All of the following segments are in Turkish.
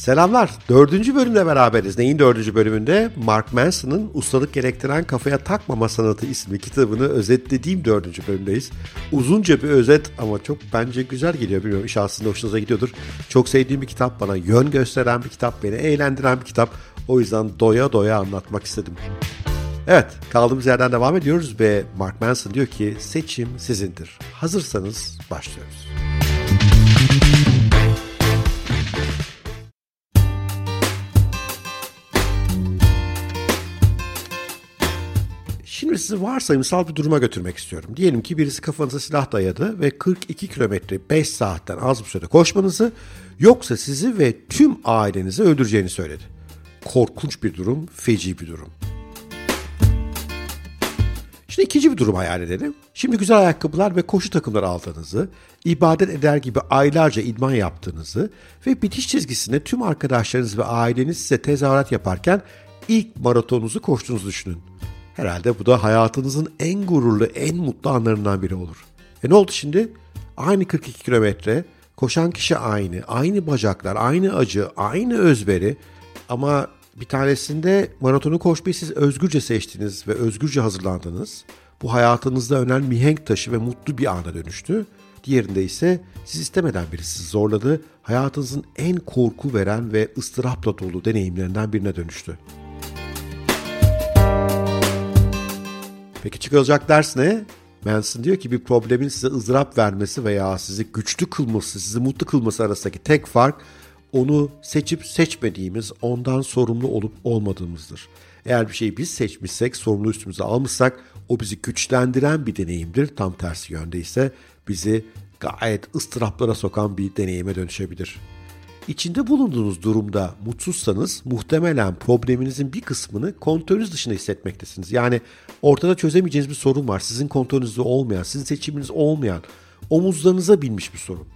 Selamlar. Dördüncü bölümle beraberiz. Neyin dördüncü bölümünde? Mark Manson'ın Ustalık Gerektiren Kafaya Takmama Sanatı isimli kitabını özetlediğim dördüncü bölümdeyiz. Uzunca bir özet ama çok bence güzel geliyor. Bilmiyorum iş aslında hoşunuza gidiyordur. Çok sevdiğim bir kitap bana yön gösteren bir kitap, beni eğlendiren bir kitap. O yüzden doya doya anlatmak istedim. Evet, kaldığımız yerden devam ediyoruz ve Mark Manson diyor ki seçim sizindir. Hazırsanız başlıyoruz. Şimdi sizi varsayımsal bir duruma götürmek istiyorum. Diyelim ki birisi kafanıza silah dayadı ve 42 kilometre 5 saatten az bir sürede koşmanızı yoksa sizi ve tüm ailenizi öldüreceğini söyledi. Korkunç bir durum, feci bir durum. Şimdi ikinci bir durum hayal edelim. Şimdi güzel ayakkabılar ve koşu takımları aldığınızı, ibadet eder gibi aylarca idman yaptığınızı ve bitiş çizgisinde tüm arkadaşlarınız ve aileniz size tezahürat yaparken ilk maratonunuzu koştuğunuzu düşünün. Herhalde bu da hayatınızın en gururlu, en mutlu anlarından biri olur. E ne oldu şimdi? Aynı 42 kilometre, koşan kişi aynı, aynı bacaklar, aynı acı, aynı özveri ama bir tanesinde maratonu koşmayı siz özgürce seçtiniz ve özgürce hazırlandınız. Bu hayatınızda önemli mihenk taşı ve mutlu bir ana dönüştü. Diğerinde ise siz istemeden biri sizi zorladı, hayatınızın en korku veren ve ıstırapla dolu deneyimlerinden birine dönüştü. Peki çıkılacak ders ne? Manson diyor ki bir problemin size ızdırap vermesi veya sizi güçlü kılması, sizi mutlu kılması arasındaki tek fark onu seçip seçmediğimiz, ondan sorumlu olup olmadığımızdır. Eğer bir şeyi biz seçmişsek, sorumlu üstümüze almışsak o bizi güçlendiren bir deneyimdir. Tam tersi yönde ise bizi gayet ıstıraplara sokan bir deneyime dönüşebilir. İçinde bulunduğunuz durumda mutsuzsanız muhtemelen probleminizin bir kısmını kontrolünüz dışında hissetmektesiniz. Yani ortada çözemeyeceğiniz bir sorun var. Sizin kontrolünüzde olmayan, sizin seçiminiz olmayan, omuzlarınıza binmiş bir sorun.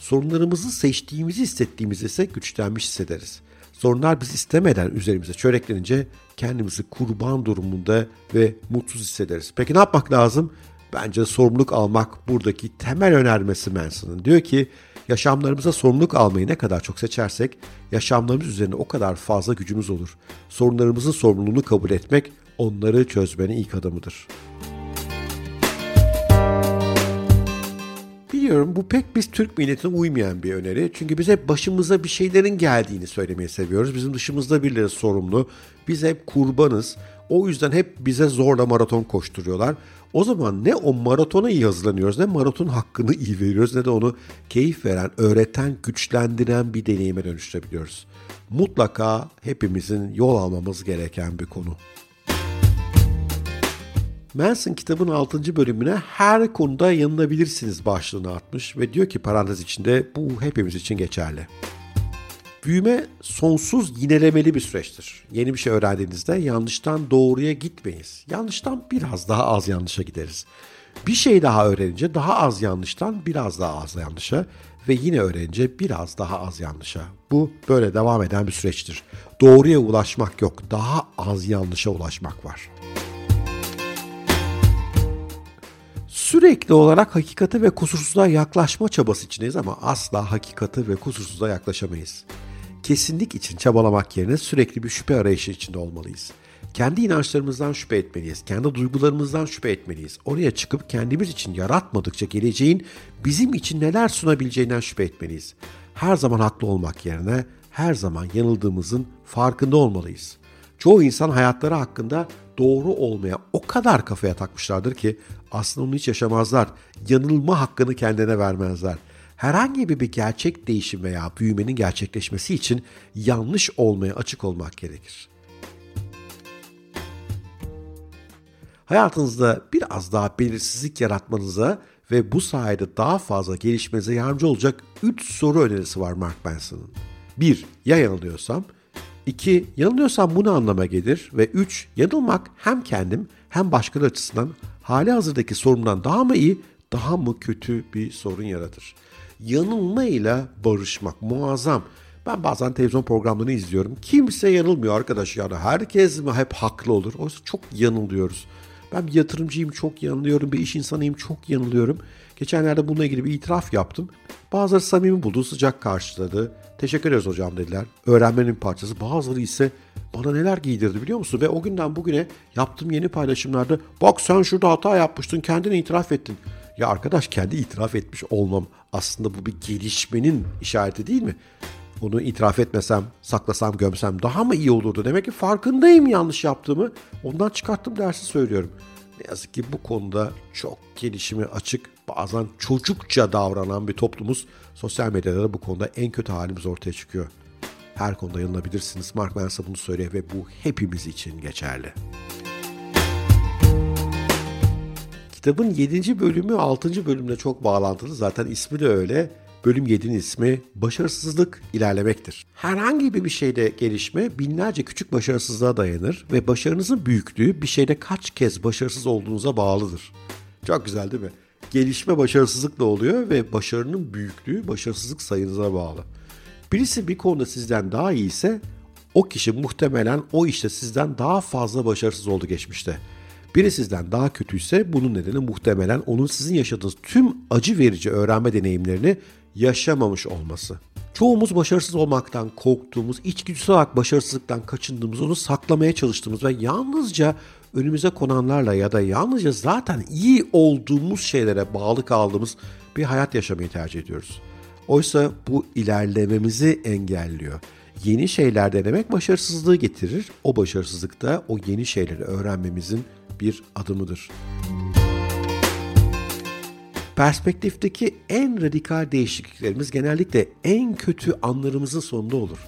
Sorunlarımızı seçtiğimizi hissettiğimizde ise güçlenmiş hissederiz. Sorunlar biz istemeden üzerimize çöreklenince kendimizi kurban durumunda ve mutsuz hissederiz. Peki ne yapmak lazım? Bence sorumluluk almak buradaki temel önermesi Manson'ın. Diyor ki yaşamlarımıza sorumluluk almayı ne kadar çok seçersek yaşamlarımız üzerine o kadar fazla gücümüz olur. Sorunlarımızın sorumluluğunu kabul etmek onları çözmenin ilk adımıdır. Biliyorum bu pek biz Türk milletine uymayan bir öneri. Çünkü biz hep başımıza bir şeylerin geldiğini söylemeyi seviyoruz. Bizim dışımızda birileri sorumlu. Biz hep kurbanız. O yüzden hep bize zorla maraton koşturuyorlar. O zaman ne o maratona iyi hazırlanıyoruz ne maraton hakkını iyi veriyoruz ne de onu keyif veren, öğreten, güçlendiren bir deneyime dönüştürebiliyoruz. Mutlaka hepimizin yol almamız gereken bir konu. Manson kitabın 6. bölümüne her konuda yanılabilirsiniz başlığını atmış ve diyor ki parantez içinde bu hepimiz için geçerli. Büyüme sonsuz yinelemeli bir süreçtir. Yeni bir şey öğrendiğinizde yanlıştan doğruya gitmeyiz. Yanlıştan biraz daha az yanlışa gideriz. Bir şey daha öğrenince daha az yanlıştan biraz daha az yanlışa ve yine öğrenince biraz daha az yanlışa. Bu böyle devam eden bir süreçtir. Doğruya ulaşmak yok, daha az yanlışa ulaşmak var. Sürekli olarak hakikate ve kusursuzluğa yaklaşma çabası içindeyiz ama asla hakikate ve kusursuzluğa yaklaşamayız kesinlik için çabalamak yerine sürekli bir şüphe arayışı içinde olmalıyız. Kendi inançlarımızdan şüphe etmeliyiz. Kendi duygularımızdan şüphe etmeliyiz. Oraya çıkıp kendimiz için yaratmadıkça geleceğin bizim için neler sunabileceğinden şüphe etmeliyiz. Her zaman haklı olmak yerine her zaman yanıldığımızın farkında olmalıyız. Çoğu insan hayatları hakkında doğru olmaya o kadar kafaya takmışlardır ki aslında onu hiç yaşamazlar. Yanılma hakkını kendine vermezler herhangi bir, bir gerçek değişim veya büyümenin gerçekleşmesi için yanlış olmaya açık olmak gerekir. Hayatınızda biraz daha belirsizlik yaratmanıza ve bu sayede daha fazla gelişmenize yardımcı olacak 3 soru önerisi var Mark Manson'ın. 1. Ya yanılıyorsam? 2. Yanılıyorsam bu ne anlama gelir? Ve 3. Yanılmak hem kendim hem başkaları açısından hali hazırdaki sorundan daha mı iyi, daha mı kötü bir sorun yaratır? yanılmayla barışmak muazzam. Ben bazen televizyon programlarını izliyorum. Kimse yanılmıyor arkadaş yani. Herkes mi hep haklı olur? Oysa çok yanılıyoruz. Ben bir yatırımcıyım çok yanılıyorum. Bir iş insanıyım çok yanılıyorum. Geçenlerde bununla ilgili bir itiraf yaptım. Bazıları samimi buldu, sıcak karşıladı. Teşekkür ederiz hocam dediler. Öğrenmenin parçası. Bazıları ise bana neler giydirdi biliyor musun? Ve o günden bugüne yaptığım yeni paylaşımlarda bak sen şurada hata yapmıştın kendini itiraf ettin. Ya arkadaş kendi itiraf etmiş olmam aslında bu bir gelişmenin işareti değil mi? Onu itiraf etmesem, saklasam, gömsem daha mı iyi olurdu? Demek ki farkındayım yanlış yaptığımı. Ondan çıkarttım dersi söylüyorum. Ne yazık ki bu konuda çok gelişimi açık, bazen çocukça davranan bir toplumuz. Sosyal medyada da bu konuda en kötü halimiz ortaya çıkıyor. Her konuda yanılabilirsiniz. Mark Manson bunu söylüyor ve bu hepimiz için geçerli. Kitabın 7. bölümü 6. bölümle çok bağlantılı. Zaten ismi de öyle. Bölüm 7'nin ismi başarısızlık ilerlemektir. Herhangi bir şeyde gelişme binlerce küçük başarısızlığa dayanır ve başarınızın büyüklüğü bir şeyde kaç kez başarısız olduğunuza bağlıdır. Çok güzel değil mi? Gelişme başarısızlıkla oluyor ve başarının büyüklüğü başarısızlık sayınıza bağlı. Birisi bir konuda sizden daha iyi ise o kişi muhtemelen o işte sizden daha fazla başarısız oldu geçmişte. Biri sizden daha kötüyse bunun nedeni muhtemelen onun sizin yaşadığınız tüm acı verici öğrenme deneyimlerini yaşamamış olması. Çoğumuz başarısız olmaktan korktuğumuz, içgüdüsel olarak başarısızlıktan kaçındığımız, onu saklamaya çalıştığımız ve yalnızca önümüze konanlarla ya da yalnızca zaten iyi olduğumuz şeylere bağlı kaldığımız bir hayat yaşamayı tercih ediyoruz. Oysa bu ilerlememizi engelliyor. Yeni şeyler denemek başarısızlığı getirir. O başarısızlık da o yeni şeyleri öğrenmemizin bir adımıdır. Perspektifteki en radikal değişikliklerimiz genellikle en kötü anlarımızın sonunda olur.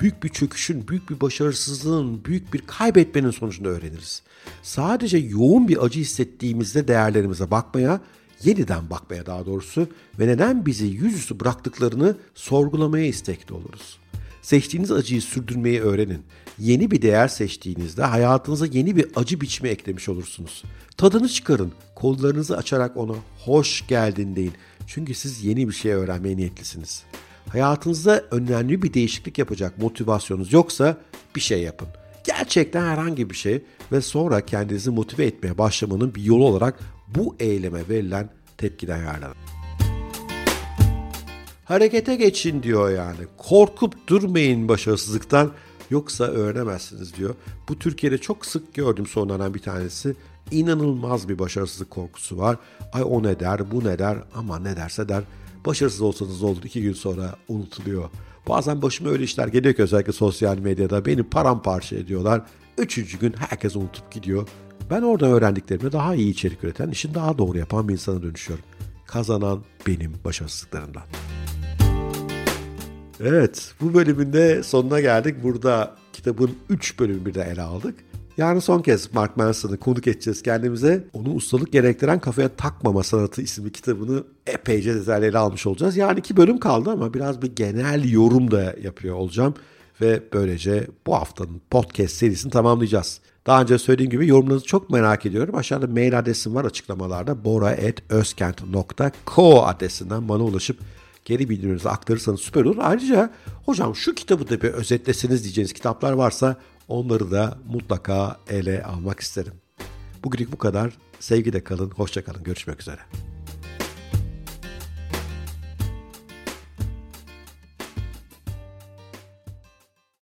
Büyük bir çöküşün, büyük bir başarısızlığın, büyük bir kaybetmenin sonucunda öğreniriz. Sadece yoğun bir acı hissettiğimizde değerlerimize bakmaya, yeniden bakmaya daha doğrusu ve neden bizi yüzüstü bıraktıklarını sorgulamaya istekli oluruz. Seçtiğiniz acıyı sürdürmeyi öğrenin. Yeni bir değer seçtiğinizde hayatınıza yeni bir acı biçimi eklemiş olursunuz. Tadını çıkarın. Kollarınızı açarak ona hoş geldin deyin. Çünkü siz yeni bir şey öğrenmeye niyetlisiniz. Hayatınızda önemli bir değişiklik yapacak motivasyonunuz yoksa bir şey yapın. Gerçekten herhangi bir şey ve sonra kendinizi motive etmeye başlamanın bir yolu olarak bu eyleme verilen tepkiden yararlanın. Harekete geçin diyor yani. Korkup durmayın başarısızlıktan yoksa öğrenemezsiniz diyor. Bu Türkiye'de çok sık gördüm sonlardan bir tanesi. İnanılmaz bir başarısızlık korkusu var. Ay o ne der, bu ne der ama ne derse der. Başarısız olsanız olur iki gün sonra unutuluyor. Bazen başıma öyle işler geliyor ki özellikle sosyal medyada beni paramparça ediyorlar. Üçüncü gün herkes unutup gidiyor. Ben oradan öğrendiklerimi daha iyi içerik üreten, işini daha doğru yapan bir insana dönüşüyorum. Kazanan benim başarısızlıklarımdan. Evet, bu bölümün de sonuna geldik. Burada kitabın 3 bölümü bir de ele aldık. Yarın son kez Mark Manson'ı konuk edeceğiz kendimize. Onun ustalık gerektiren kafaya takmama sanatı isimli kitabını epeyce detaylı ele almış olacağız. Yani iki bölüm kaldı ama biraz bir genel yorum da yapıyor olacağım. Ve böylece bu haftanın podcast serisini tamamlayacağız. Daha önce söylediğim gibi yorumlarınızı çok merak ediyorum. Aşağıda mail adresim var açıklamalarda bora.özkent.co adresinden bana ulaşıp geri bildirimlerinizi aktarırsanız süper olur. Ayrıca hocam şu kitabı da bir özetleseniz diyeceğiniz kitaplar varsa onları da mutlaka ele almak isterim. Bugünlük bu kadar. Sevgide kalın, hoşça kalın. Görüşmek üzere.